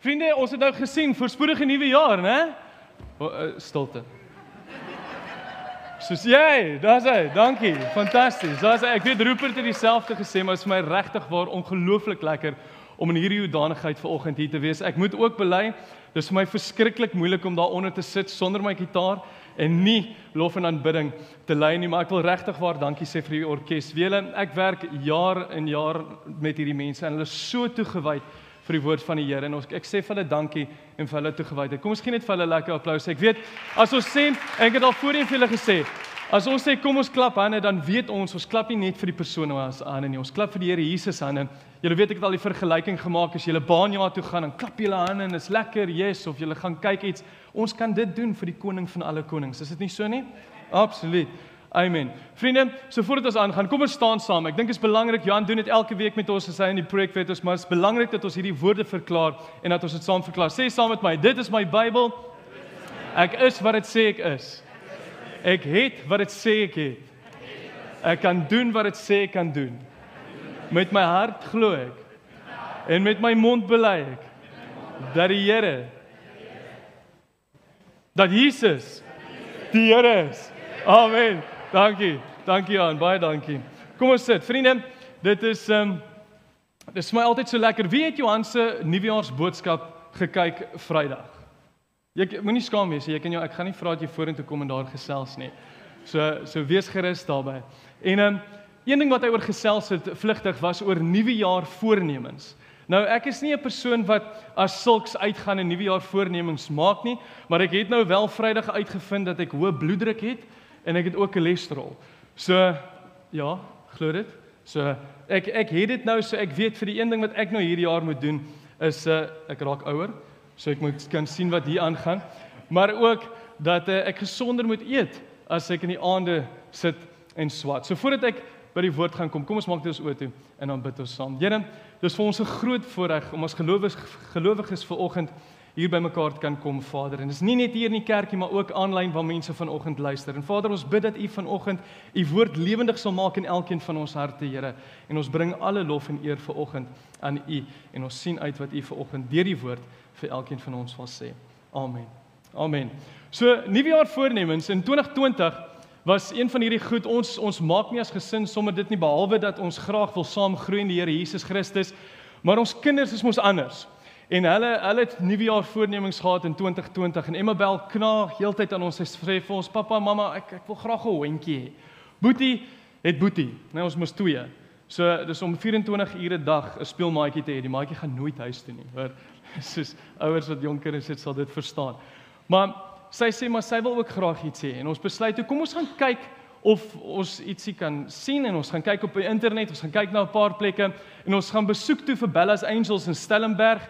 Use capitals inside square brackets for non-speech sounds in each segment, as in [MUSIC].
Vriende, ons het nou gesien voorspoedige nuwe jaar, né? Uh, stilte. Soos jy, daar's hy. Dankie. Fantasties. Daar's hy. Ek weet Rupert het dieselfde gesê, maar dit is vir my regtig waar ongelooflik lekker om in hierdie hoedanigheid vanoggend hier te wees. Ek moet ook bely, dis vir my verskriklik moeilik om daaronder te sit sonder my gitaar en nie lof en aanbidding te lei nie, maar ek wil regtig waar dankie sê vir die orkes. Wiele, ek werk jaar en jaar met hierdie mense en hulle is so toegewyd vir die woord van die Here en ons ek sê vir hulle dankie en vir hulle toegewydheid. Kom ons gee net vir hulle 'n lekker applous. Ek weet as ons sê ek het al voorheen vir julle gesê, as ons sê kom ons klap hande, dan weet ons ons klap nie net vir die persoon wat aan nie. Ons klap vir die Here Jesus hande. Julle weet ek het al die vergelyking gemaak as jy 'n baanjaar toe gaan en klap jy hulle hande en is lekker, yes, of jy gaan kyk iets. Ons kan dit doen vir die koning van alle konings. Is dit nie so nie? Absoluut. Amen. Vriende, so voordat ons aangaan, kom ons staan saam. Ek dink dit is belangrik. Johan doen dit elke week met ons as hy in die preek weet ons, maar dit is belangrik dat ons hierdie woorde verklaar en dat ons dit saam verklaar. Sê saam met my, dit is my Bybel. Ek is wat dit sê ek is. Ek het wat dit sê ek het. Ek kan doen wat dit sê ek kan doen. Met my hart glo ek. En met my mond bely ek dat die Here dat Jesus die Here is. Amen. Dankie. Dankie Jan, baie dankie. Kom ons sit. Vriende, dit is ehm um, dit is my altyd so lekker. Wie het Johan se nuwejaarsboodskap gekyk Vrydag? Jy moenie skaam wees, jy kan jou ek gaan nie vra dat jy vorentoe kom en daar gesels nie. So so wees gerus daarbey. En ehm um, een ding wat hy oor gesels het vlugtig was oor nuwejaar voornemens. Nou ek is nie 'n persoon wat as sulks uitgaan en nuwejaar voornemens maak nie, maar ek het nou wel Vrydag uitgevind dat ek hoë bloeddruk het en ek het ook cholesterol. So ja, glo dit. So ek ek het dit nou so ek weet vir die een ding wat ek nou hierdie jaar moet doen is uh, ek raak ouer. So ek moet kan sien wat hier aangaan. Maar ook dat uh, ek gesonder moet eet as ek in die aande sit en swat. So voordat ek by die woord gaan kom, kom ons maak dit ons oë toe en dan bid ons saam. Here, dis vir ons 'n groot voorreg om as gelowiges gelowiges vanoggend hier bymekaar kan kom Vader. En dis nie net hier in die kerkie maar ook aanlyn waar mense vanoggend luister. En Vader, ons bid dat U vanoggend U woord lewendig sal maak in elkeen van ons harte, Here. En ons bring alle lof en eer vanoggend aan U en ons sien uit wat U vanoggend deur die woord vir elkeen van ons wil sê. Amen. Amen. So nuwejaar voornemens in 2020 was een van hierdie goed ons ons maak nie as gesin sommer dit nie behalwe dat ons graag wil saam groei in die Here Jesus Christus, maar ons kinders is mos anders. En hulle hulle het nuwejaar voornemings gehad in 2020 en Emmabel knaag heeltyd aan ons. Sy sê vir ons pappa, mamma, ek ek wil graag 'n hondjie hê. Boetie het Boetie. Nou ons mos twee. So dis om 24 ure 'n dag 'n speelmaatjie te hê. Die maatjie gaan nooit huis toe nie. Hoor, [LAUGHS] soos ouers wat jonk kinders het sal dit verstaan. Maar sy sê maar sy wil ook graag iets hê en ons besluit toe kom ons gaan kyk of ons ietsie kan sien en ons gaan kyk op die internet, ons gaan kyk na 'n paar plekke en ons gaan besoek toe vir Bella's Angels in Stellenberg.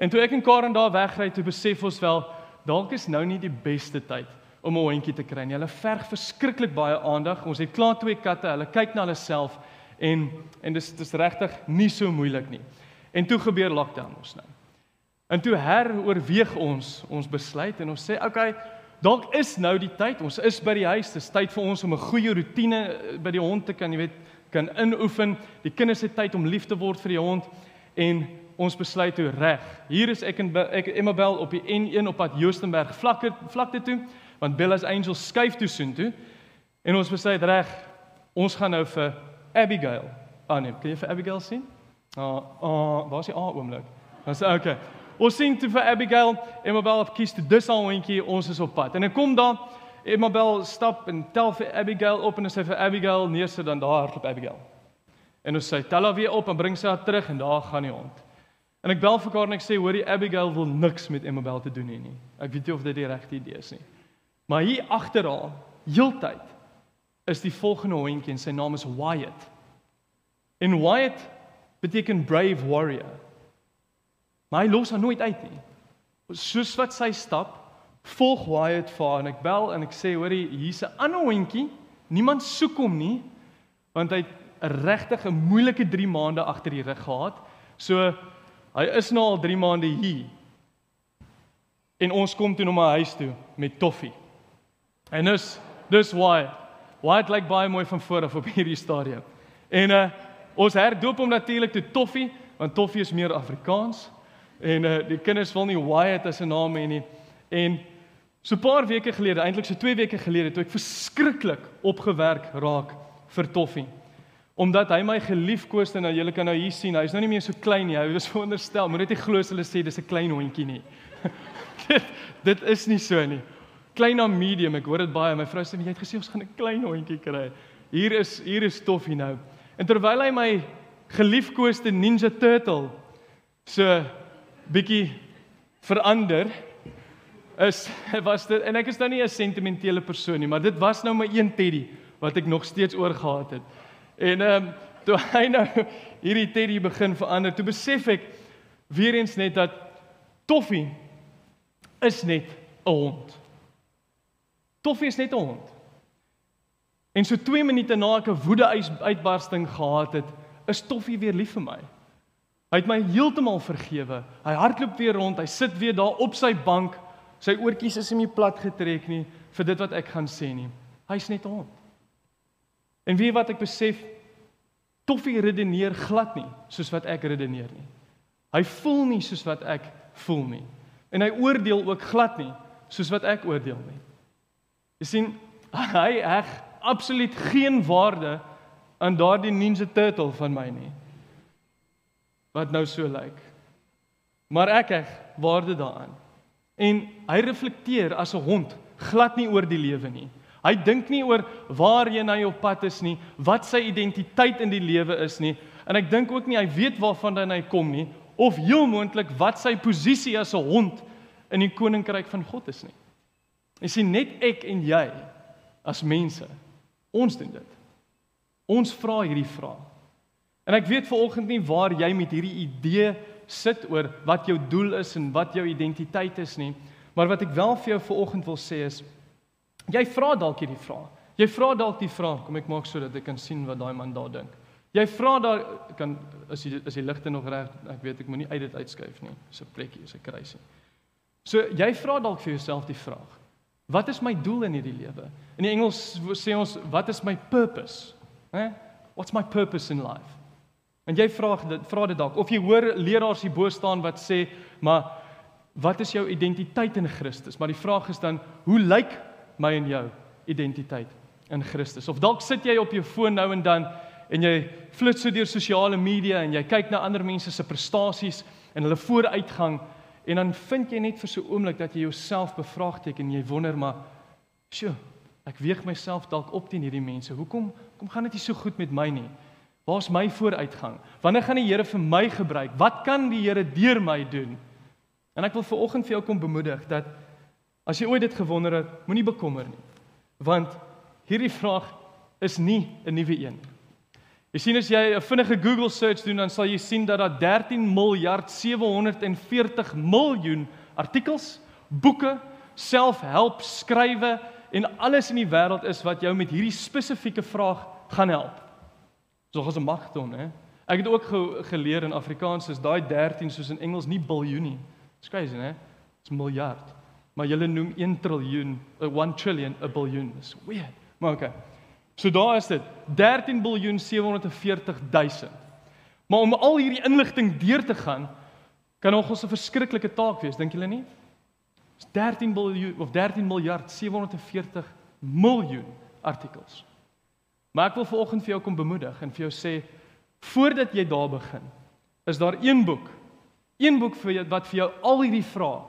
En toe ek en Karen daar wegry, toe besef ons wel dalk is nou nie die beste tyd om 'n hondjie te kry nie. Hulle verg verskriklik baie aandag. Ons het klaar twee katte. Hulle kyk na hulle self en en dis dis regtig nie so moeilik nie. En toe gebeur lockdown ons nou. En toe heroorweeg ons ons besluit en ons sê, "Oké, okay, dalk is nou die tyd. Ons is by die huis. Dis tyd vir ons om 'n goeie rotine eh, by die hond te kan, jy weet, kan inoefen. Die kinders het tyd om lief te word vir die hond en ons besluit toe reg. Hier is ek en ek Emmabel op die N1 op pad Joostenberg vlakke vlakte toe want Bella's Angels skuif toe soontoe en ons besluit reg ons gaan nou vir Abigail aanneem. Kan jy vir Abigail sien? Ah, uh, ah, uh, waar is die A oomlik? Sê okay. Ons sien toe vir Abigail, Emmabel op kies toe dis al hondjie, ons is op pad. En ek kom daar Emmabel stap en tel vir Abigail op en sy vir Abigail neersit dan daar hardloop Abigail. En ons sê tel haar weer op en bring sy haar terug en daar gaan die hond. En ek bel vir haar en ek sê hoor die Abigail wil niks met Emmabel te doen hê nie. Ek weet nie of dit die regte idee is nie. Maar hier agter haar, heeltyd is die volgende hondjie en sy naam is Wyatt. En Wyatt beteken brave warrior. Maar hy los haar nooit uit nie. Soos wat sy stap, volg Wyatt vir haar en ek bel en ek sê hoor hier's 'n ander hondjie. Niemand soek hom nie want hy het regtig 'n moeilike 3 maande agter die rug gehad. So Hy is nou al 3 maande hier. En ons kom toe na my huis toe met toffie. En dis dis why why it like baie mooi van voor af op hierdie stadium. En uh ons herdoop hom natuurlik toe toffie want toffie is meer Afrikaans. En uh die kinders wil nie Wyatt as 'n naam hê nie. En so 'n paar weke gelede, eintlik so 2 weke gelede, toe ek verskriklik opgewerk raak vir Toffie. Omdat hy my geliefkoes en nou julle kan nou hier sien, hy's nou nie meer so klein nie. Hy was veronderstel, moet net nie glo hulle sê dis 'n klein hondjie nie. [LAUGHS] dit, dit is nie so nie. Klein na medium, ek hoor dit baie. My vrou sê jy het gesê ons gaan 'n klein hondjie kry. Hier is hier is Toffie nou. En terwyl hy my geliefkoeste Ninja Turtle so bietjie verander is [LAUGHS] was dit en ek is nou nie 'n sentimentele persoon nie, maar dit was nou my een teddy wat ek nog steeds oorgehad het. En ehm um, toe [LAUGHS] hy nou hierdie teddy begin verander, toe besef ek weer eens net dat Toffie is net 'n hond. Toffie is net 'n hond. En so 2 minute na ek 'n woede uitbarsting gehad het, is Toffie weer lief vir my. Hy het my heeltemal vergewe. Hy hardloop weer rond, hy sit weer daar op sy bank. Sy oortjies is nie plat getrek nie vir dit wat ek gaan sê nie. Hy's net hond. En weet wat ek besef? Toffie redeneer glad nie soos wat ek redeneer nie. Hy voel nie soos wat ek voel nie. En hy oordeel ook glad nie soos wat ek oordeel nie. Jy sien, [LAUGHS] hy heg absoluut geen waarde aan daardie Ninja Turtle van my nie. Wat nou so lyk. Maar ek heg waarde daaraan. En hy reflekteer as 'n hond glad nie oor die lewe nie. Hy dink nie oor waarheen hy op pad is nie, wat sy identiteit in die lewe is nie, en ek dink ook nie hy weet waarvan hy kom nie of heel moontlik wat sy posisie as 'n hond in die koninkryk van God is nie. Jy sien net ek en jy as mense ons doen dit. Ons vra hierdie vraag. En ek weet vanoggend nie waar jy met hierdie idee sit oor wat jou doel is en wat jou identiteit is nie, maar wat ek wel vir jou vanoggend wil sê is jy vra dalk hierdie vraag. Jy vra dalk die vraag, kom ek maak sodat ek kan sien wat daai man daar dink. Jy vra daar kan is die is die ligte nog reg? Ek weet ek moenie uit dit uitskuif nie. Dis 'n plekkie, is 'n kruisie. So jy vra dalk vir jouself die vraag: Wat is my doel in hierdie lewe? In die Engels sê ons wat is my purpose? Hè? What's my purpose in life? En jy vra dit vra dit dalk of jy hoor leraars hier bo staan wat sê, maar wat is jou identiteit in Christus? Maar die vraag is dan, hoe lyk my en jou identiteit in Christus? Of dalk sit jy op jou foon nou en dan en jy flits so deur sosiale media en jy kyk na ander mense se prestasies en hulle vooruitgang en dan vind jy net vir so 'n oomblik dat jy jouself bevraagteken en jy wonder maar sjoe ek weeg myself dalk op teen hierdie mense. Hoekom kom gaan dit nie so goed met my nie? Waar's my vooruitgang? Wanneer gaan die Here vir my gebruik? Wat kan die Here deur my doen? En ek wil ver oggend vir jou kom bemoedig dat as jy ooit dit gewonder het moenie bekommer nie want hierdie vraag is nie 'n nuwe een nie Jy sien as jy 'n vinnige Google search doen dan sal jy sien dat daar 13 miljard 740 miljoen artikels, boeke, selfhelp skrywe en alles in die wêreld is wat jou met hierdie spesifieke vraag gaan help. Soos as 'n magton, hè. Ek het ook ge geleer in Afrikaans is daai 13 soos in Engels nie biljoen nie. Skryf dit, hè. Dit's miljard. Maar julle noem 1 triljoen, 'n 1 trillion 'n biljoen. Dis weird. Maar okay. So daar is dit 13 biljoen 740 000. Maar om al hierdie inligting deur te gaan kan nog 'n verskriklike taak wees, dink julle nie? Dis 13 biljoen of 13 miljard 740 miljoen artikels. Maar ek wil vanoggend vir jou kom bemoedig en vir jou sê voordat jy daar begin, is daar een boek. Een boek vir jou wat vir jou al hierdie vrae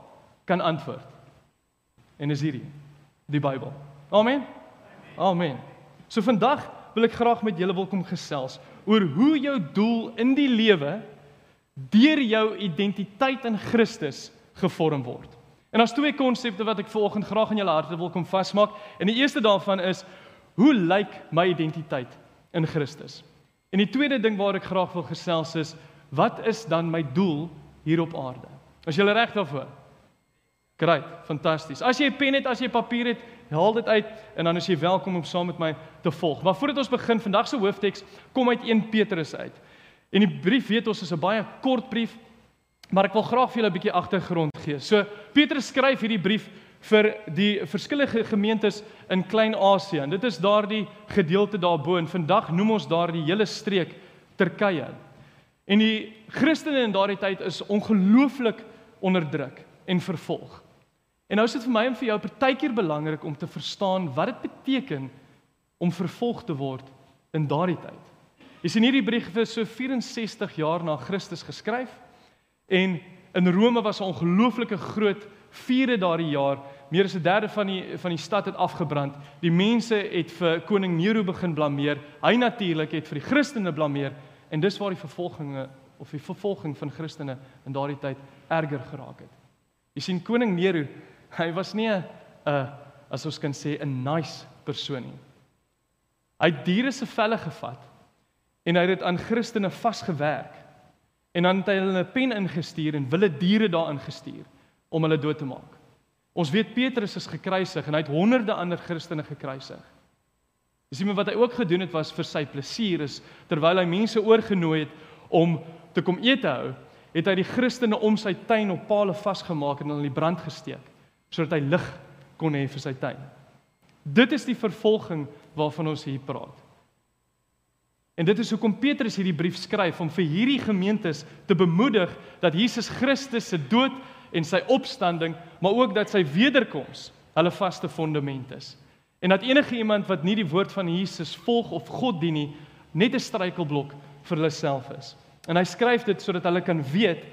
kan antwoord. En is hierdie die Bybel. Amen. Amen. So vandag wil ek graag met julle wil kom gesels oor hoe jou doel in die lewe deur jou identiteit in Christus gevorm word. En daar's twee konsepte wat ek vanoggend graag in julle harte wil kom vasmaak. En die eerste daarvan is hoe lyk my identiteit in Christus? En die tweede ding waar ek graag wil gesels is wat is dan my doel hier op aarde? As jy reg daarvoor. Great, fantasties. As jy 'n pen het, as jy papier het, haal dit uit en dan is jy welkom om saam met my te volg. Maar voordat ons begin, vandag se hoofteks kom uit 1 Petrus uit. En die brief weet ons is 'n baie kort brief, maar ek wil graag vir julle 'n bietjie agtergrond gee. So Petrus skryf hierdie brief vir die verskillende gemeentes in Klein-Asië. En dit is daardie gedeelte daarbo en vandag noem ons daardie hele streek Turkye. En die Christene in daardie tyd is ongelooflik onderdruk en vervolg. En nou is dit vir my en vir jou partykeer belangrik om te verstaan wat dit beteken om vervolg te word in daardie tyd. Jy sien hierdie brief is so 64 jaar na Christus geskryf en in Rome was 'n ongelooflike groot vierde daardie jaar. Meer as 'n derde van die van die stad het afgebrand. Die mense het vir koning Nero begin blameer. Hy natuurlik het vir die Christene blameer en dis waar die vervolginge of die vervolging van Christene in daardie tyd erger geraak het. Jy sien koning Nero, hy was nie 'n as ons kan sê 'n nice persoon nie. Hy het diere se velle gevat en hy het dit aan Christene vasgewerk. En dan het hy hulle 'n pen ingestuur en wilde diere daarin gestuur om hulle dood te maak. Ons weet Petrus is gekruisig en hy het honderde ander Christene gekruisig. Jy sien maar wat hy ook gedoen het was vir sy plesier is terwyl hy mense oorgenooi het om te kom eet hou, het hy die Christene om sy tuin op palle vasgemaak en dan in die brand gesteek sodat hy lig kon hê vir sy tuin. Dit is die vervolging waarvan ons hier praat. En dit is hoekom Petrus hierdie brief skryf om vir hierdie gemeentes te bemoedig dat Jesus Christus se dood en sy opstanding, maar ook dat sy wederkoms hulle vaste fondament is. En dat enige iemand wat nie die woord van Jesus volg of God dien nie, net 'n struikelblok vir hulle self is. En hy skryf dit sodat hulle kan weet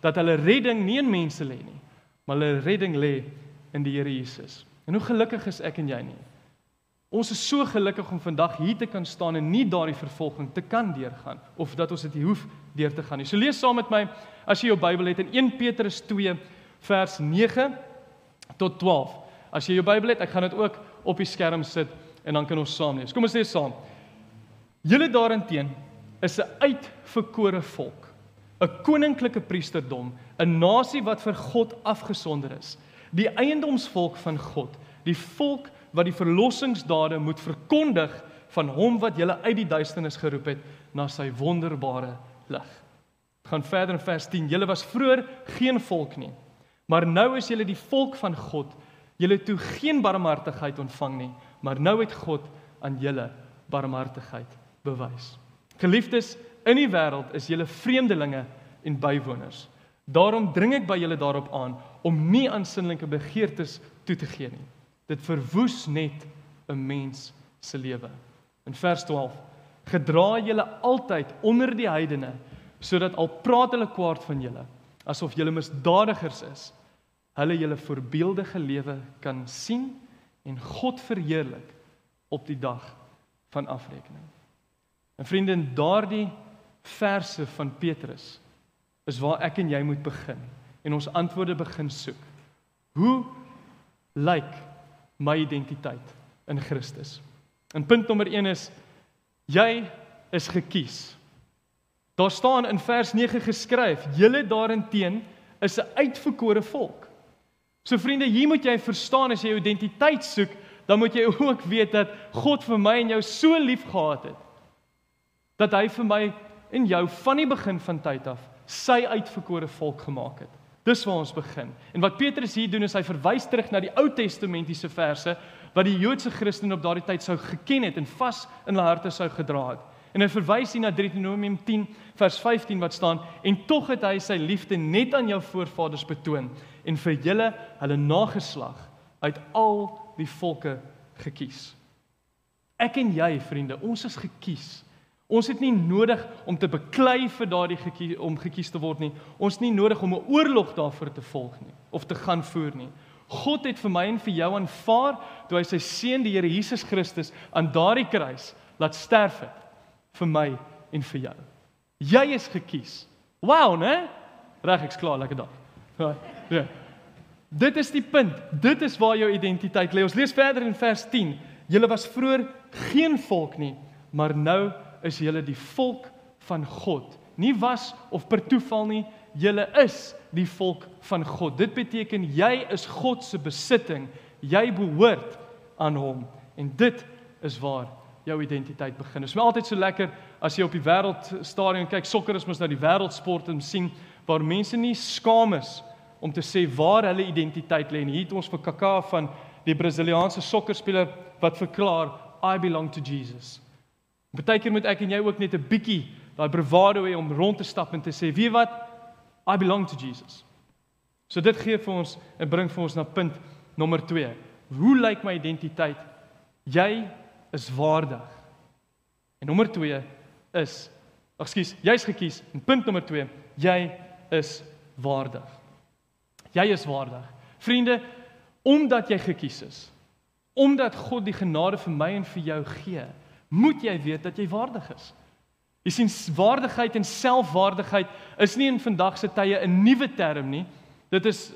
dat hulle redding nie in mense lê nie, maar hulle redding lê in die Here Jesus. En hoe gelukkig is ek en jy nie? Ons is so gelukkig om vandag hier te kan staan en nie daardie vervolging te kan deurgaan of dat ons dit hoef deur te gaan nie. So lees saam met my as jy jou Bybel het in 1 Petrus 2 vers 9 tot 12. As jy jou Bybel het, ek gaan dit ook op die skerm sit en dan kan ons saam lees. Kom ons lees saam. Julle daarenteen is 'n uitverkore volk, 'n koninklike priesterdom, 'n nasie wat vir God afgesonder is, die eiendomsvolk van God, die volk wat die verlossingsdade moet verkondig van hom wat julle uit die duisternis geroep het na sy wonderbare lig. Gaan verder in vers 10. Julle was vroeër geen volk nie, maar nou is julle die volk van God. Julle toe geen barmhartigheid ontvang nie, maar nou het God aan julle barmhartigheid bewys. Geliefdes, in die wêreld is julle vreemdelinge en bywoners. Daarom dring ek by julle daarop aan om nie aan sinnelike begeertes toe te gee nie. Dit verwoes net 'n mens se lewe. In vers 12: Gedra julle altyd onder die heidene, sodat al praat hulle kwaad van julle, asof julle misdadigers is, hulle julle voorbeeldige lewe kan sien en God verheerlik op die dag van afrekening. En vriende, in daardie verse van Petrus is waar ek en jy moet begin en ons antwoorde begin soek. Hoe lyk my identiteit in Christus. En punt nommer 1 is jy is gekies. Daar staan in vers 9 geskryf: "Julle daarenteen is 'n uitverkore volk." So vriende, hier moet jy verstaan as jy jou identiteit soek, dan moet jy [LAUGHS] ook weet dat God vir my en jou so lief gehad het dat hy vir my en jou van die begin van tyd af sy uitverkore volk gemaak het. Dis waar ons begin. En wat Petrus hier doen is hy verwys terug na die Ou Testamentiese verse wat die Joodse Christene op daardie tyd sou geken het en vas in hulle harte sou gedra het. En hy verwys hier na Deuteronomium 10 vers 15 wat staan en tog het hy sy liefde net aan jou voorvaders betoon en vir julle hulle nageslag uit al die volke gekies. Ek en jy vriende, ons is gekies Ons het nie nodig om te beklei vir daardie gekies om gekies te word nie. Ons het nie nodig om 'n oorlog daarvoor te volg nie of te gaan voer nie. God het vir my en vir jou aanvaar toe hy sy seun die Here Jesus Christus aan daardie kruis laat sterf het vir my en vir jou. Jy is gekies. Wow, né? Reg, ek's klaar, lekker dag. Ja. Dit is die punt. Dit is waar jou identiteit lê. Ons lees verder in vers 10. Julle was vroeër geen volk nie, maar nou is julle die volk van God. Nie was of per toeval nie, julle is die volk van God. Dit beteken jy is God se besitting. Jy behoort aan hom en dit is waar jou identiteit begin. Dit is my altyd so lekker as jy op die wêreldstadion kyk, sokker is mos nou die wêreldsport en sien waar mense nie skaam is om te sê waar hulle identiteit lê nie. Hier het ons vir Kaka van die Brasiliaanse sokkerspeler wat verklaar I belong to Jesus. Partykeer moet ek en jy ook net 'n bietjie daai bravado hê om rond te stap en te sê, "Wie wat? I belong to Jesus." So dit gee vir ons en bring vir ons na punt nommer 2. Hoe lyk my identiteit? Jy is waardig. En nommer 2 is Ekskuus, jy's gekies. En punt nommer 2, jy is waardig. Jy is waardig. Vriende, omdat jy gekies is, omdat God die genade vir my en vir jou gee, moet jy weet dat jy waardig is. Jy sien waardigheid en selfwaardigheid is nie in vandag se tye 'n nuwe term nie. Dit is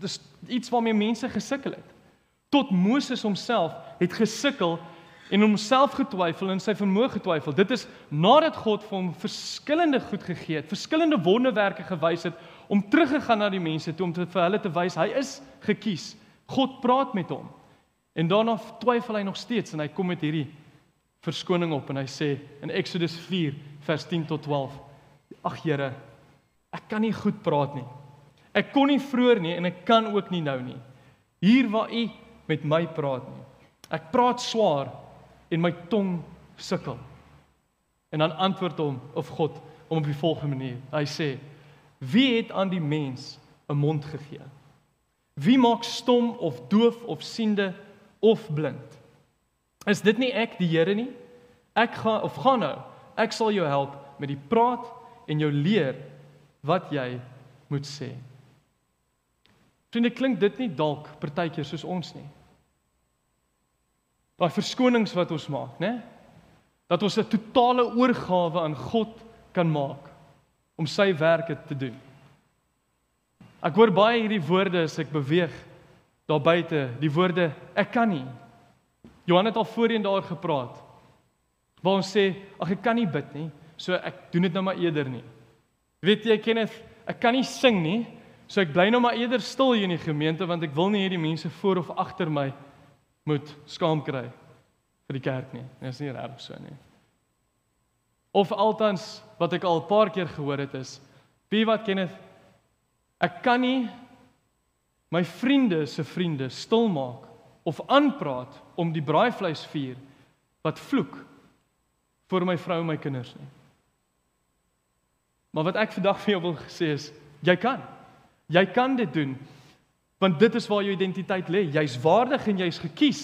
dis iets waarmee mense gesukkel het. Tot Moses homself het gesukkel en homself getwyfel en sy vermoë getwyfel. Dit is nadat God vir hom verskillende goed gegee het, verskillende wonderwerke gewys het om teruggegaan na die mense toe om te vir hulle te wys hy is gekies. God praat met hom. En daarna twyfel hy nog steeds en hy kom met hierdie verskoning op en hy sê in Exodus 4 vers 10 tot 12: Ag Here, ek kan nie goed praat nie. Ek kon nie vroeër nie en ek kan ook nie nou nie. Hier waar U met my praat nie. Ek praat swaar en my tong sukkel. En dan antwoord hom of God om op die volgende manier. Hy sê: Wie het aan die mens 'n mond gegee? Wie maak stom of doof of siende of blind? Is dit nie ek die Here nie? Ek gaan of gaan nou. Ek sal jou help met die praat en jou leer wat jy moet sê. Vriende, klink dit nie dalk partykeer soos ons nie? Daai verskonings wat ons maak, né? Dat ons 'n totale oorgawe aan God kan maak om sy werke te doen. Ek hoor baie hierdie woorde as ek beweeg daar buite, die woorde ek kan nie. Johan het al voorheen daar gepraat. Waar ons sê, ag ek kan nie bid nie, so ek doen dit nou maar eerder nie. Weet jy, Kenneth, ek kan nie sing nie, so ek bly nou maar eerder stil hier in die gemeente want ek wil nie hierdie mense voor of agter my moet skaam kry vir die kerk nie. Dit is nie reg so nie. Of altans wat ek al 'n paar keer gehoor het is, wie wat Kenneth ek kan nie my vriende se vriende stil maak of aanpraat om die braaivleisvuur wat vloek vir my vrou en my kinders nie. Maar wat ek vandag vir jou wil sê is, jy kan. Jy kan dit doen. Want dit is waar jou identiteit lê. Jy's waardig en jy's gekies.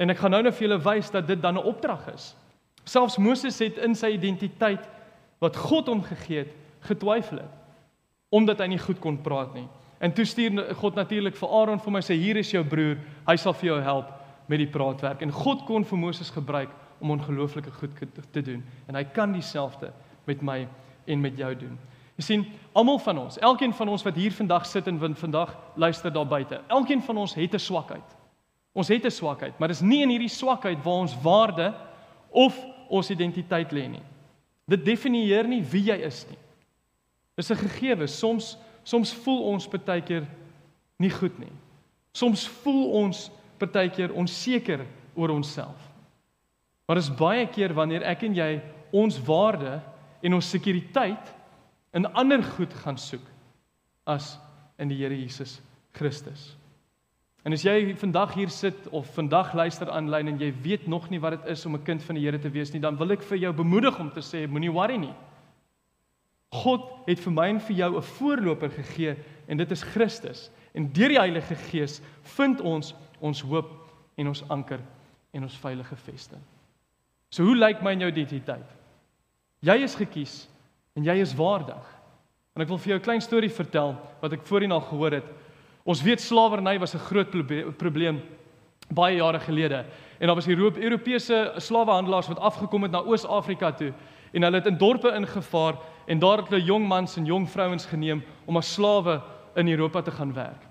En ek gaan nou net vir julle wys dat dit dan 'n opdrag is. Selfs Moses het in sy identiteit wat God hom gegee het, getwyfel het omdat hy nie goed kon praat nie. En toe stuur God natuurlik vir Aaron vir my sê hier is jou broer, hy sal vir jou help met die praatwerk. En God kon vir Moses gebruik om ongelooflike goed te doen en hy kan dieselfde met my en met jou doen. Jy sien, almal van ons, elkeen van ons wat hier vandag sit en vandag luister daar buite, elkeen van ons het 'n swakheid. Ons het 'n swakheid, maar dis nie in hierdie swakheid waar ons waarde of ons identiteit lê nie. Dit definieer nie wie jy is nie. Dis 'n gegewe. Soms soms voel ons partykeer nie goed nie. Soms voel ons partykeer onseker oor onsself. Maar dis baie keer wanneer ek en jy ons waarde en ons sekuriteit in ander goed gaan soek as in die Here Jesus Christus. En as jy vandag hier sit of vandag luister aanlyn en jy weet nog nie wat dit is om 'n kind van die Here te wees nie, dan wil ek vir jou bemoedig om te sê moenie worry nie. God het vir my en vir jou 'n voorloper gegee en dit is Christus. En deur die Heilige Gees vind ons ons hoop en ons anker en ons veilige vesting. So hoe lyk my en jou identiteit? Jy is gekies en jy is waardig. En ek wil vir jou 'n klein storie vertel wat ek voorheen al gehoor het. Ons weet slawerny was 'n groot probleem baie jare gelede. En daar was die Europese slawehandelaars wat afgekom het na Oos-Afrika toe en hulle het in dorpe ingevaar en daar het hulle jong mans en jong vrouens geneem om as slawe in Europa te gaan werk.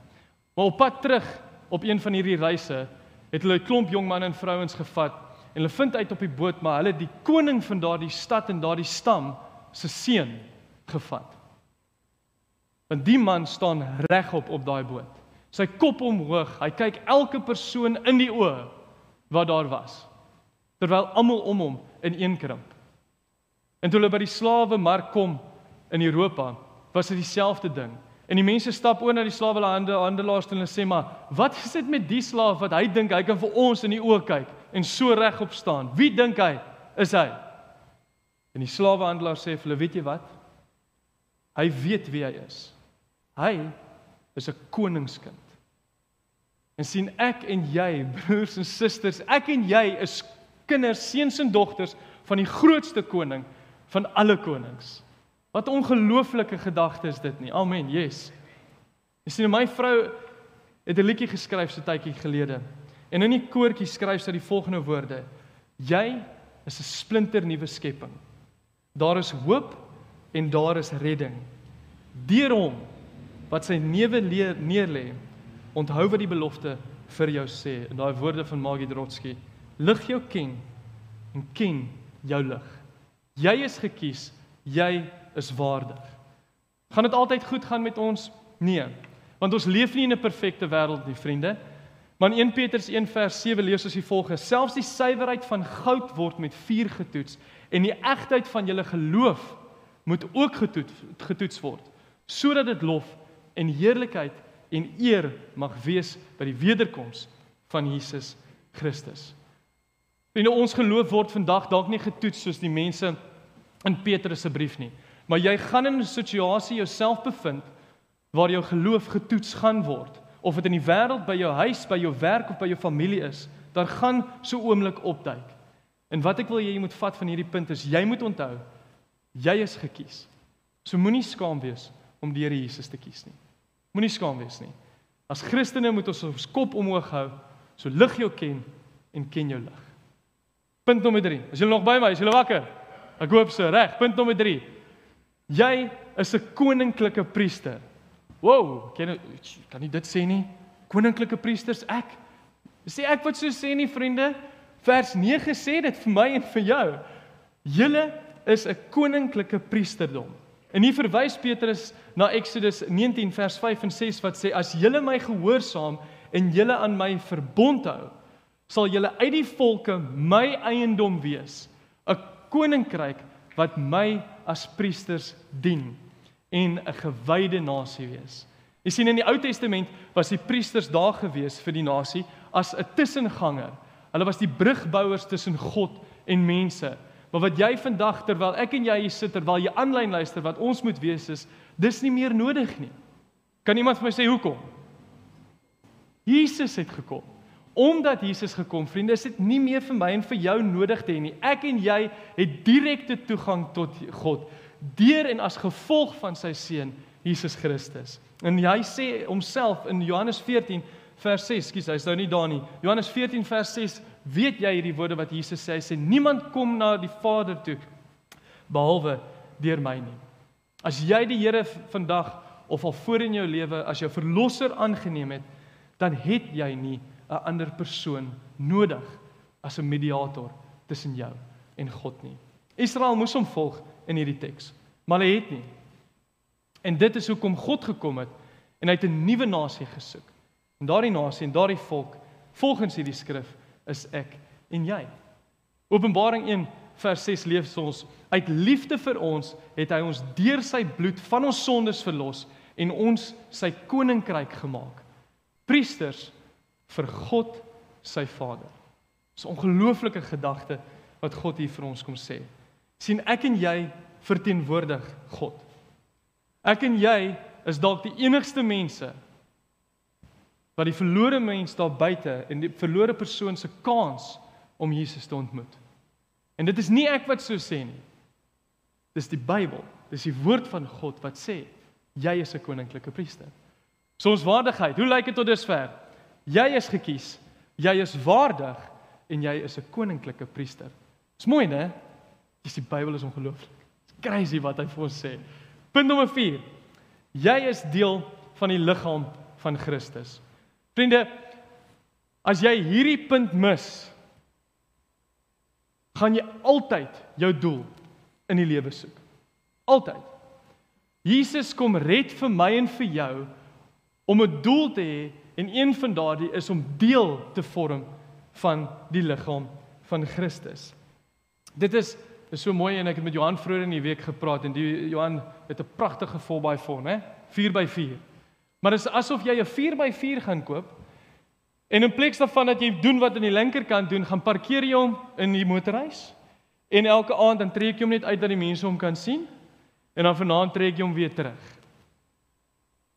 Maar op pad terug op een van hierdie reise het hulle 'n klomp jong manne en vrouens gevat en hulle vind uit op die boot maar hulle die koning van daardie stad en daardie stam se seun gevat. Want die man staan regop op daai boot. Sy kop omhoog. Hy kyk elke persoon in die oë wat daar was. Terwyl almal om hom ineenkrimp. En toe hulle by die slawe mark kom in Europa, was dit dieselfde ding. En die mense stap oor na die slawelande handelaars en hulle sê maar, "Wat is dit met die slaaf wat hy dink hy kan vir ons in die oë kyk en so regop staan? Wie dink hy is hy?" En die slawehandelaar sê hulle, weet jy wat? Hy weet wie hy is. Hy is 'n koningskind. En sien ek en jy, broers en susters, ek en jy is kinders, seuns en dogters van die grootste koning van alle konings. Wat ongelooflike gedagte is dit nie. Amen. Yes. Jy sien my vrou het 'n liedjie geskryf so tydjie gelede. En in die koortjie skryf sy die volgende woorde: Jy is 'n splinter nuwe skepping. Daar is hoop en daar is redding. Deur hom wat sy neuwe neerlê, onthou wat die belofte vir jou sê. In daai woorde van Maggie Drotsky: Lig jou ken en ken jou lig. Jy is gekies, jy is waardig. Gaan dit altyd goed gaan met ons? Nee. Want ons leef nie in 'n perfekte wêreld nie, vriende. Maar in 1 Petrus 1 vers 7 lees ons die volgende: Selfs die suiwerheid van goud word met vuur getoets en die egtheid van julle geloof moet ook getoets, getoets word sodat dit lof en heerlikheid en eer mag wees by die wederkoms van Jesus Christus. En ons geloof word vandag dalk nie getoets soos die mense in Petrus se brief nie, maar jy gaan in 'n situasie jouself bevind waar jou geloof getoets gaan word, of dit in die wêreld by jou huis, by jou werk of by jou familie is, daar gaan so oomblik opduik. En wat ek wil hê jy moet vat van hierdie punt is jy moet onthou jy is gekies. So moenie skaam wees om die Here Jesus te kies nie. Moenie skaam wees nie. As Christene moet ons ons kop omhoog hou, so lig jou ken en ken jou lig. Punt nommer 3. Is julle nog by my? Is julle wakker? Ek hoop so, reg. Punt nommer 3. Jy is 'n koninklike priester. Wow, ken kan nie dit sê nie? Koninklike priesters ek. Sê ek wat so sê nie, vriende? Vers 9 sê dit vir my en vir jou. Julle is 'n koninklike priesterdom. En hier verwys Petrus na Eksodus 19 vers 5 en 6 wat sê as julle my gehoorsaam en julle aan my verbond hou, sal julle uit die volke my eiendom wees, 'n koninkryk wat my as priesters dien en 'n gewyde nasie wees. Jy sien in die Ou Testament was die priesters daar gewees vir die nasie as 'n tussenganger. Hulle was die brugbouers tussen God en mense. Maar wat jy vandag terwyl ek en jy hier sit terwyl jy aanlyn luister wat ons moet wees is dis nie meer nodig nie. Kan iemand vir my sê hoekom? Jesus het gekom. Omdat Jesus gekom, vriende, is dit nie meer vir my en vir jou nodig te hê nie. Ek en jy het direkte toegang tot God deur en as gevolg van sy seun Jesus Christus. En hy sê homself in Johannes 14 vers 6, skus, hy's nou nie daar nie. Johannes 14 vers 6, weet jy hierdie woorde wat Jesus sê? Hy sê niemand kom na die Vader toe behalwe deur my nie. As jy die Here vandag of al voor in jou lewe as jou verlosser aangeneem het, dan het jy nie 'n ander persoon nodig as 'n mediator tussen jou en God nie. Israel moes hom volg in hierdie teks, maar hy het nie. En dit is hoekom God gekom het en hy het 'n nuwe nasie gesoek. En daardie nasie en daardie volk volgens hierdie skrif is ek en jy. Openbaring 1 vers 6 leef ons uit liefde vir ons het hy ons deur sy bloed van ons sondes verlos en ons sy koninkryk gemaak. Priesters vir God sy Vader. Dis 'n ongelooflike gedagte wat God hier vir ons kom sê. sien ek en jy verteenwoordig God. Ek en jy is dalk die enigste mense wat die verlore mens daar buite en die verlore persoon se kans om Jesus te ontmoet. En dit is nie ek wat so sê nie. Dis die Bybel. Dis die woord van God wat sê jy is 'n koninklike priester. So ons waardigheid, hoe lyk dit tot dusver? Jy is gekies. Jy is waardig en jy is 'n koninklike priester. Dis mooi, né? Dis die Bybel is ongelooflik. It's crazy wat hy vir ons sê. Punt nommer 4. Jy is deel van die liggaam van Christus. Vriende, as jy hierdie punt mis, gaan jy altyd jou doel in die lewe soek. Altyd. Jesus kom red vir my en vir jou om 'n doel te hê en een van daardie is om deel te vorm van die liggaam van Christus. Dit is is so mooi en ek het met Johan vroeër in die week gepraat en die Johan het 'n pragtige volby vorm, hè? 4x4. Maar dit is asof jy 'n 4x4 gaan koop en in plaas daarvan dat jy doen wat aan die linkerkant doen, gaan parkeer jy hom in die motorhuis En elke aand dan trek jy hom net uit dat die mense hom kan sien en dan vanaand trek jy hom weer terug.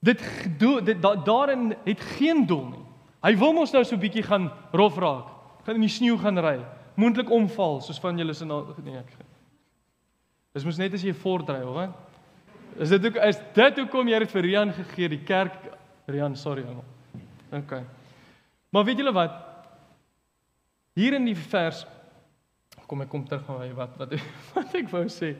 Dit doel dit da, daarin het geen doel nie. Hy wil mos nou so 'n bietjie gaan rof raak. Gaan in die sneeu gaan ry, moontlik omval soos van julle se nee ek. Dis mos net as jy voortry, hoor. Is dit ook is dit hoekom jy dit vir Rian gegee die kerk Rian, sorry ou. OK. Maar weet julle wat? Hier in die vers kom ek kom terug na wat wat [LAUGHS] wat ek wou sê.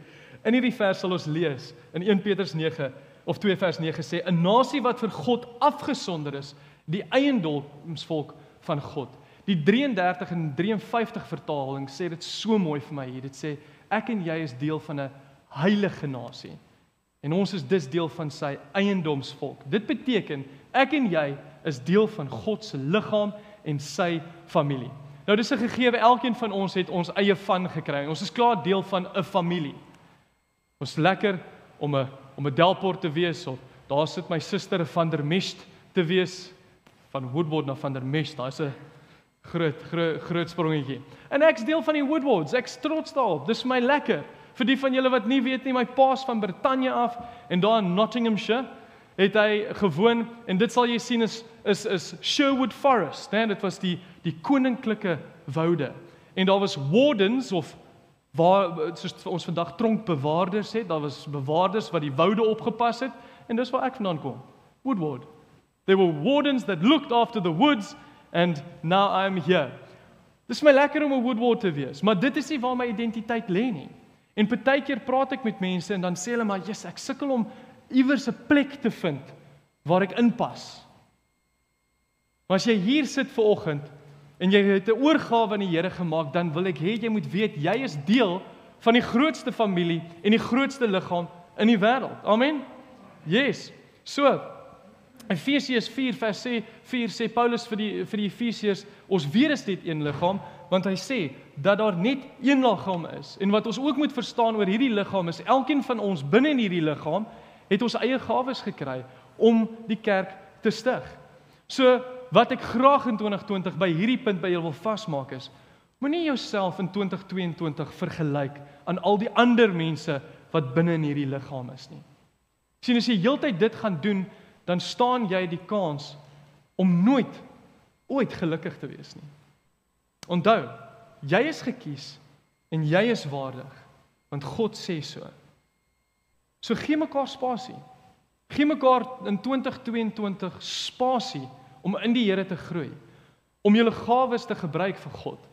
In hierdie vers sal ons lees in 1 Petrus 9 of 2 vers 9 sê 'n nasie wat vir God afgesonder is, die eiendomsvolk van God. Die 33 en 53 vertaling sê dit so mooi vir my hier. Dit sê ek en jy is deel van 'n heilige nasie. En ons is dus deel van sy eiendomsvolk. Dit beteken ek en jy is deel van God se liggaam en sy familie. Nou dis 'n gegewe elkeen van ons het ons eie van gekry. Ons is klaar deel van 'n familie. Ons lekker om 'n om 'n Delport te wees of daar sit my suster van der Mest te wees van Woodward na van der Mest. Daar's 'n groot groot groot sprongetjie. En ek's deel van die Woodwards. Ek's trots daarop. Dis my lekker. Vir die van julle wat nie weet nie, my pa's van Brittanje af en daar in Nottinghamshire het hy gewoon en dit sal jy sien is is is Sherwood Forest, né? Dit was die die koninklike woude. En daar was wardens of waar soos ons vandag tronkbewaarders het, daar was bewaarders wat die woude opgepas het en dis waar ek vandaan kom. Woodward. They were wardens that looked after the woods and now I'm here. Dis my lekker om 'n woodward te wees, maar dit is nie waar my identiteit lê nie. En partykeer praat ek met mense en dan sê hulle maar, "Jesus, ek sukkel om iewers 'n plek te vind waar ek inpas." Maar as jy hier sit ver oggend en jy het 'n oorgawe aan die Here gemaak, dan wil ek hê jy moet weet jy is deel van die grootste familie en die grootste liggaam in die wêreld. Amen. Yes. So Efesiërs 4 vers 4 sê Paulus vir die vir die Efesiërs, ons weet is dit een liggaam, want hy sê dat daar net een liggaam is. En wat ons ook moet verstaan oor hierdie liggaam is elkeen van ons binne in hierdie liggaam het ons eie gawes gekry om die kerk te stig. So wat ek graag in 2020 by hierdie punt by julle wil vasmaak is moenie jouself in 2022 vergelyk aan al die ander mense wat binne in hierdie liggaam is nie. sien as jy heeltyd dit gaan doen, dan staan jy die kans om nooit ooit gelukkig te wees nie. Onthou, jy is gekies en jy is waardig want God sê so. So gee mekaar spasie. Gee mekaar in 2022 spasie om in die Here te groei, om julle gawes te gebruik vir God.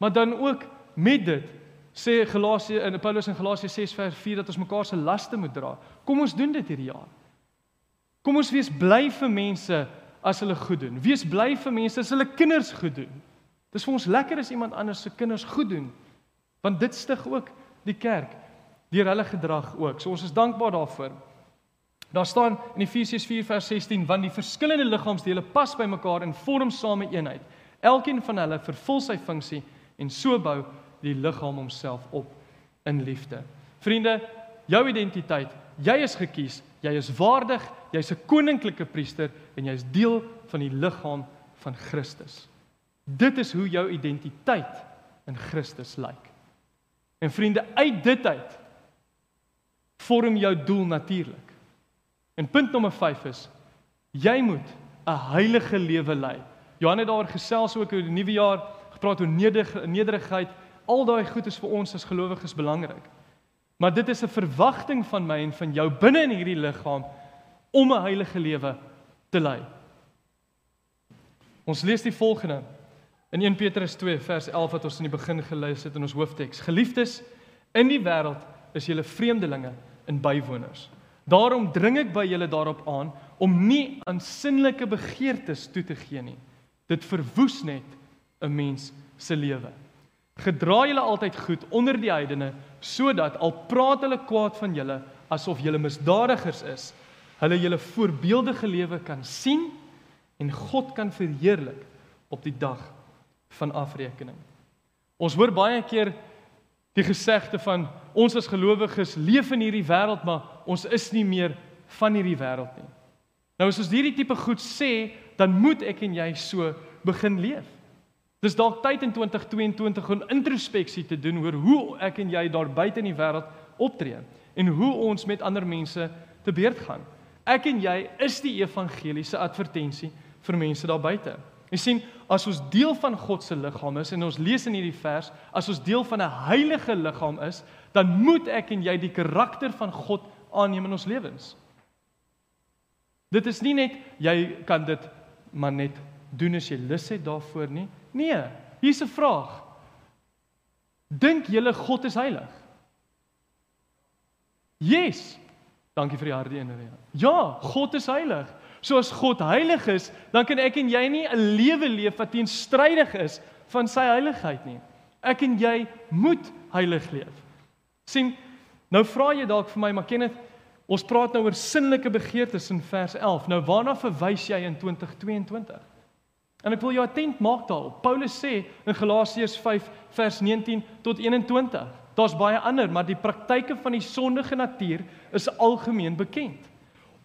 Maar dan ook met dit sê Galasië in Paulus in Galasië 6 vers 4 dat ons mekaar se laste moet dra. Kom ons doen dit hierdie jaar. Kom ons wees bly vir mense as hulle goed doen. Wees bly vir mense as hulle kinders goed doen. Dis vir ons lekker as iemand anders se kinders goed doen. Want dit stig ook die kerk deur hulle gedrag ook. So ons is dankbaar daarvoor. Daar staan in Efesiërs 4 vers 16 want die verskillende liggaamsdele pas by mekaar en vorm saam 'n eenheid. Elkeen van hulle vervul sy funksie en so bou die liggaam homself op in liefde. Vriende, jou identiteit, jy is gekies, jy is waardig, jy's 'n koninklike priester en jy's deel van die liggaam van Christus. Dit is hoe jou identiteit in Christus lyk. En vriende, uit dit uit vorm jou doel natuurlik. En punt nommer 5 is jy moet 'n heilige lewe lei. Johan het daar gesels ook oor die nuwe jaar, gepraat oor nederigheid. Al daai goed is vir ons as gelowiges belangrik. Maar dit is 'n verwagting van my en van jou binne in hierdie liggaam om 'n heilige lewe te lei. Ons lees die volgende in 1 Petrus 2 vers 11 wat ons in die begin gelees het in ons hoofteks. Geliefdes, in die wêreld is julle vreemdelinge en bywoners. Daarom dring ek by julle daarop aan om nie aan sinnelike begeertes toe te gee nie. Dit verwoes net 'n mens se lewe. Gedra julle altyd goed onder die heidene sodat al praat hulle kwaad van julle asof julle misdadigers is, hulle julle voorbeeldige lewe kan sien en God kan verheerlik op die dag van afrekening. Ons hoor baie keer die gesegde van ons as gelowiges leef in hierdie wêreld maar ons is nie meer van hierdie wêreld nie. Nou as ons hierdie tipe goed sê, dan moet ek en jy so begin leef. Dis dalk tyd in 2022 om introspeksie te doen oor hoe ek en jy daar buite in die wêreld optree en hoe ons met ander mense te beurt gaan. Ek en jy is die evangeliese advertensie vir mense daar buite. Jy sien, as ons deel van God se liggaam is en ons lees in hierdie vers, as ons deel van 'n heilige liggaam is, dan moet ek en jy die karakter van God aanneem in ons lewens. Dit is nie net jy kan dit maar net doen as jy lus het daarvoor nie. Nee, hier's 'n vraag. Dink julle God is heilig? Yes. Dankie vir die harde ene. Ja, God is heilig. So as God heilig is, dan kan ek en jy nie 'n lewe leef wat teenstrydig is van sy heiligheid nie. Ek en jy moet heilig leef. sien, nou vra jy dalk vir my, maar Kenneth, ons praat nou oor sinnelike begeertes in vers 11. Nou waarna verwys jy in 2022? En ek wil jou attent maak daarop. Paulus sê in Galasiërs 5 vers 19 tot 21. Daar's baie ander, maar die praktyke van die sondige natuur is algemeen bekend.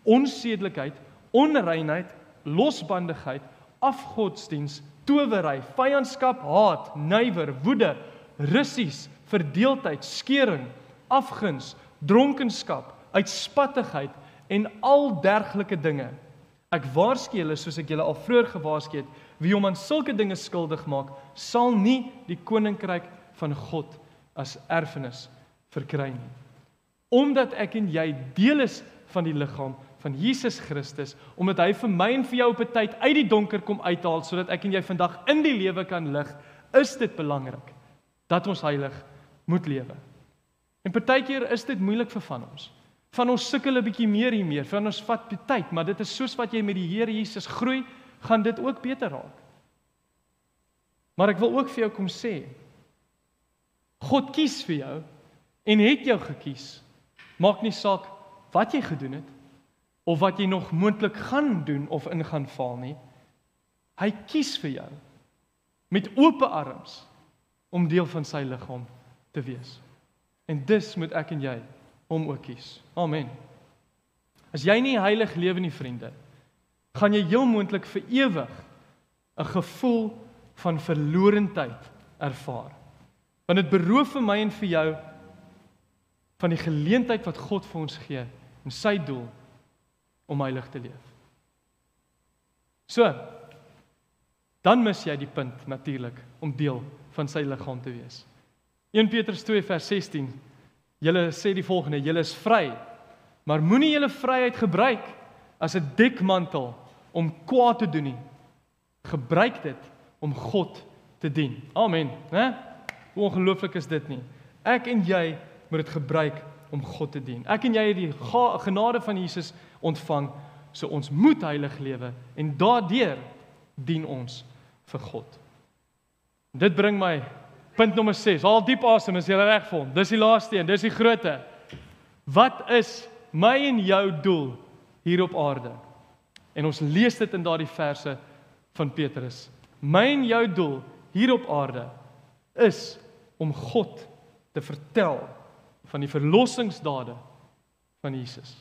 Onsedelikheid, onreinheid, losbandigheid, afgodsdiens, towery, vyandskap, haat, nywer, woede, russies, verdeeldheid, skering, afguns, dronkenskap, uitspattigheid en al dergelike dinge. Ek waarsku julle soos ek julle al vroeër gewaarsku het, wie hom aan sulke dinge skuldig maak, sal nie die koninkryk van God as erfenis verkry nie. Omdat ek en jy deel is van die liggaam van Jesus Christus omdat hy vir my en vir jou op 'n tyd uit die donker kom uithaal sodat ek en jy vandag in die lewe kan lig, is dit belangrik dat ons heilig moet lewe. En partykeer is dit moeilik vir van ons. Van ons sukkel 'n bietjie meer hiermee, van ons vat tyd, maar dit is soos wat jy met die Here Jesus groei, gaan dit ook beter raak. Maar ek wil ook vir jou kom sê, God kies vir jou en het jou gekies. Maak nie saak wat jy gedoen het of wat jy nog moontlik gaan doen of in gaan val nie. Hy kies vir jou met oop arms om deel van sy liggaam te wees. En dis moet ek en jy hom ook kies. Amen. As jy nie heilig lewe nie, vriende, gaan jy heel moontlik vir ewig 'n gevoel van verlorendheid ervaar. Want dit beroof vir my en vir jou van die geleentheid wat God vir ons gee en sy doel om heilig te leef. So dan mis jy die punt natuurlik om deel van sy liggaam te wees. 1 Petrus 2 vers 16. Julle sê die volgende: Julle is vry, maar moenie julle vryheid gebruik as 'n dekmantel om kwaad te doen nie. Gebruik dit om God te dien. Amen, né? Hoe ongelooflik is dit nie? Ek en jy moet dit gebruik om God te dien. Ek en jy het die genade van Jesus ontvang, so ons moet heilig lewe en daardeur dien ons vir God. Dit bring my punt nommer 6. Haal diep asem, is jy reg vir hom? Dis die laaste een, dis die grootte. Wat is my en jou doel hier op aarde? En ons lees dit in daardie verse van Petrus. My en jou doel hier op aarde is om God te vertel van die verlossingsdade van Jesus.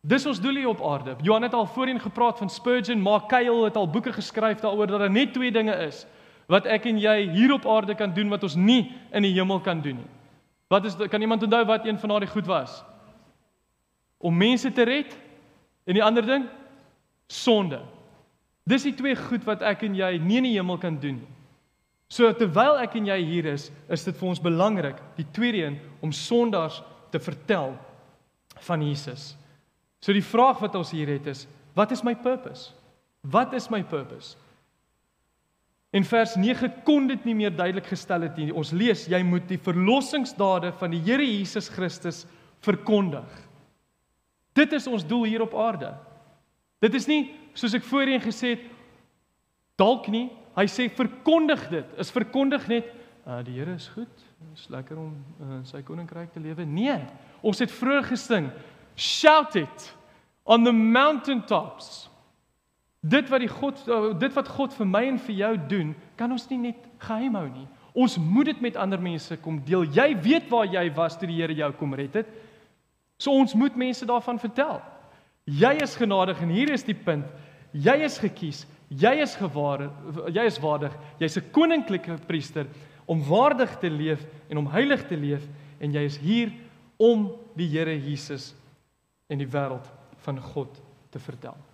Dis ons doel hier op aarde. Johan het al voorheen gepraat van Spurgeon, Mark Keil het al boeke geskryf daaroor dat daar net twee dinge is wat ek en jy hier op aarde kan doen wat ons nie in die hemel kan doen nie. Wat is kan iemand onthou wat een van daardie goed was? Om mense te red en die ander ding sonde. Dis die twee goed wat ek en jy nie in die hemel kan doen nie. So terwyl ek en jy hier is, is dit vir ons belangrik, die tweede een om sondaars te vertel van Jesus. So die vraag wat ons hier het is, wat is my purpose? Wat is my purpose? In vers 9 kon dit nie meer duidelik gestel het nie. Ons lees jy moet die verlossingsdade van die Here Jesus Christus verkondig. Dit is ons doel hier op aarde. Dit is nie soos ek voorheen gesê het dalk nie. Hy sê verkondig dit. Is verkondig net uh, die Here is goed. Dit is lekker om uh, sy koninkryk te lewe. Nee. Ons het vroeër gesing shout it on the mountaintops. Dit wat die God dit wat God vir my en vir jou doen, kan ons nie net geheim hou nie. Ons moet dit met ander mense kom deel. Jy weet waar jy was toe die Here jou kom red het. So ons moet mense daarvan vertel. Jy is genadig en hier is die punt. Jy is gekies, jy is gewaar, jy is waardig. Jy's 'n koninklike priester om waardig te leef en om heilig te leef en jy is hier om die Here Jesus en die wêreld van God te vertel.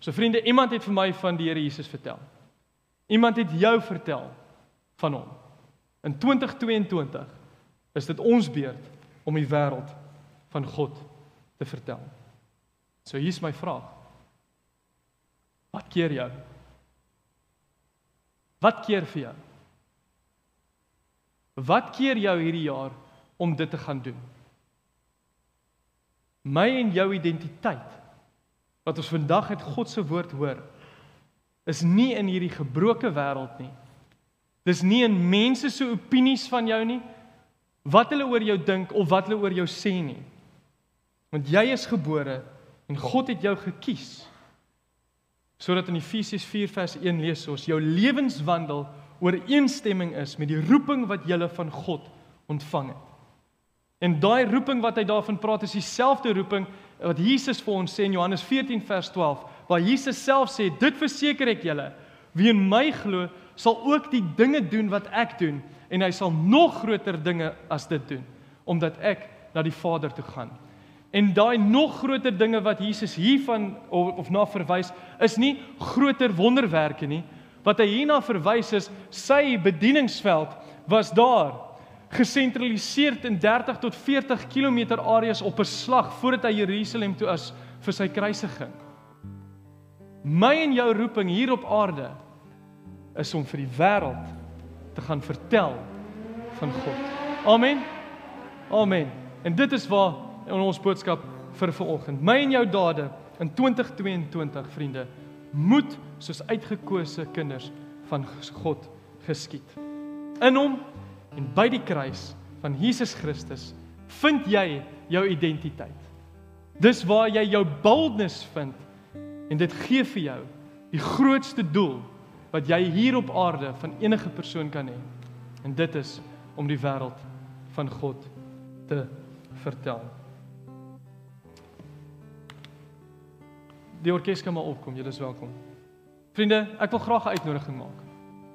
So vriende, iemand het vir my van die Here Jesus vertel. Iemand het jou vertel van hom. In 2022 is dit ons beurt om die wêreld van God te vertel. So hier's my vraag. Wat keer jou? Wat keer vir jou? Wat keer jou hierdie jaar om dit te gaan doen? My en jou identiteit wat ons vandag uit God se woord hoor is nie in hierdie gebroke wêreld nie. Dis nie in mense se opinies van jou nie, wat hulle oor jou dink of wat hulle oor jou sê nie. Want jy is gebore en God het jou gekies. Sodat in Efesiërs 4 vers 1 lees ons jou lewenswandel ooreenstemming is met die roeping wat jy van God ontvang het. En daai roeping wat hy daarvan praat is dieselfde roeping wat Jesus vir ons sê in Johannes 14 vers 12, waar Jesus self sê, "Dit verseker ek julle, wie in my glo, sal ook die dinge doen wat ek doen en hy sal nog groter dinge as dit doen, omdat ek na die Vader toe gaan." En daai nog groter dinge wat Jesus hiervan of, of na verwys, is nie groter wonderwerke nie. Wat hy hierna verwys is sy bedieningsveld was daar gesentraliseer in 30 tot 40 km areas op 'n slag voordat hy Jerusalem toe as vir sy kruisiging. My en jou roeping hier op aarde is om vir die wêreld te gaan vertel van God. Amen. Amen. En dit is waar ons boodskap vir vanoggend. My en jou dade in 2022, vriende, moet soos uitgekose kinders van God geskied. In hom en by die kruis van Jesus Christus vind jy jou identiteit. Dis waar jy jou boldness vind en dit gee vir jou die grootste doel wat jy hier op aarde van enige persoon kan hê. En dit is om die wêreld van God te vertel. Die orkes kan maar opkom, julle is welkom. Vriende, ek wil graag 'n uitnodiging maak.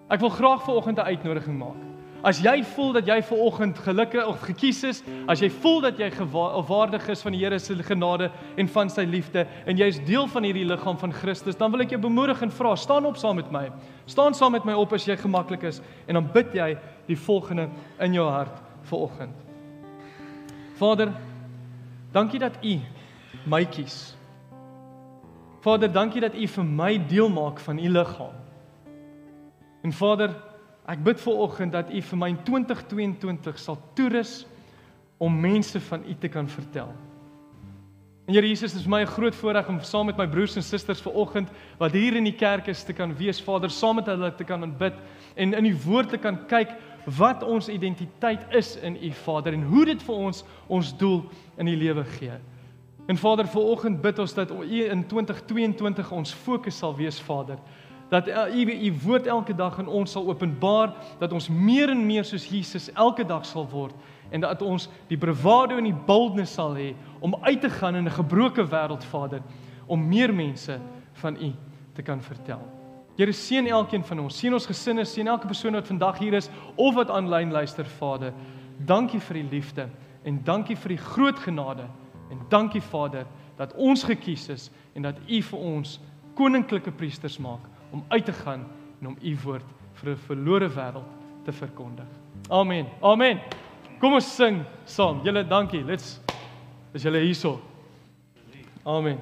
Ek wil graag vir oggend 'n uitnodiging maak. As jy voel dat jy ver oggend gelukkig of gekies is, as jy voel dat jy waardig is van die Here se genade en van sy liefde en jy is deel van hierdie liggaam van Christus, dan wil ek jou bemoedig en vra, staan op saam met my. Staan saam met my op as jy gemaklik is en dan bid jy die volgende in jou hart ver oggend. Vader, dankie dat U my kies. Vader, dankie dat U vir my deel maak van U liggaam. En Vader, ek bid vir oggend dat U vir my in 2022 sal toerus om mense van U te kan vertel. En Here Jesus, dit is my groot voorreg om saam met my broers en susters ver oggend wat hier in die kerk is te kan wees, Vader, saam met hulle te kan aanbid en in U woord te kan kyk wat ons identiteit is in U, Vader, en hoe dit vir ons ons doel in die lewe gee. En Vader, ver oggend bid ons dat U in 2022 ons fokus sal wees, Vader. Dat U U woord elke dag in ons sal openbaar, dat ons meer en meer soos Jesus elke dag sal word en dat ons die bravado en die boldness sal hê om uit te gaan in 'n gebroke wêreld, Vader, om meer mense van U te kan vertel. Here seën elkeen van ons. Seën ons gesinne, seën elke persoon wat vandag hier is of wat aanlyn luister, Vader. Dankie vir die liefde en dankie vir die groot genade. En dankie Vader dat ons gekies is en dat U vir ons koninklike priesters maak om uit te gaan en om U woord vir 'n verlore wêreld te verkondig. Amen. Amen. Kom ons sing saam. Julle dankie. Let's Is julle hierso? Amen.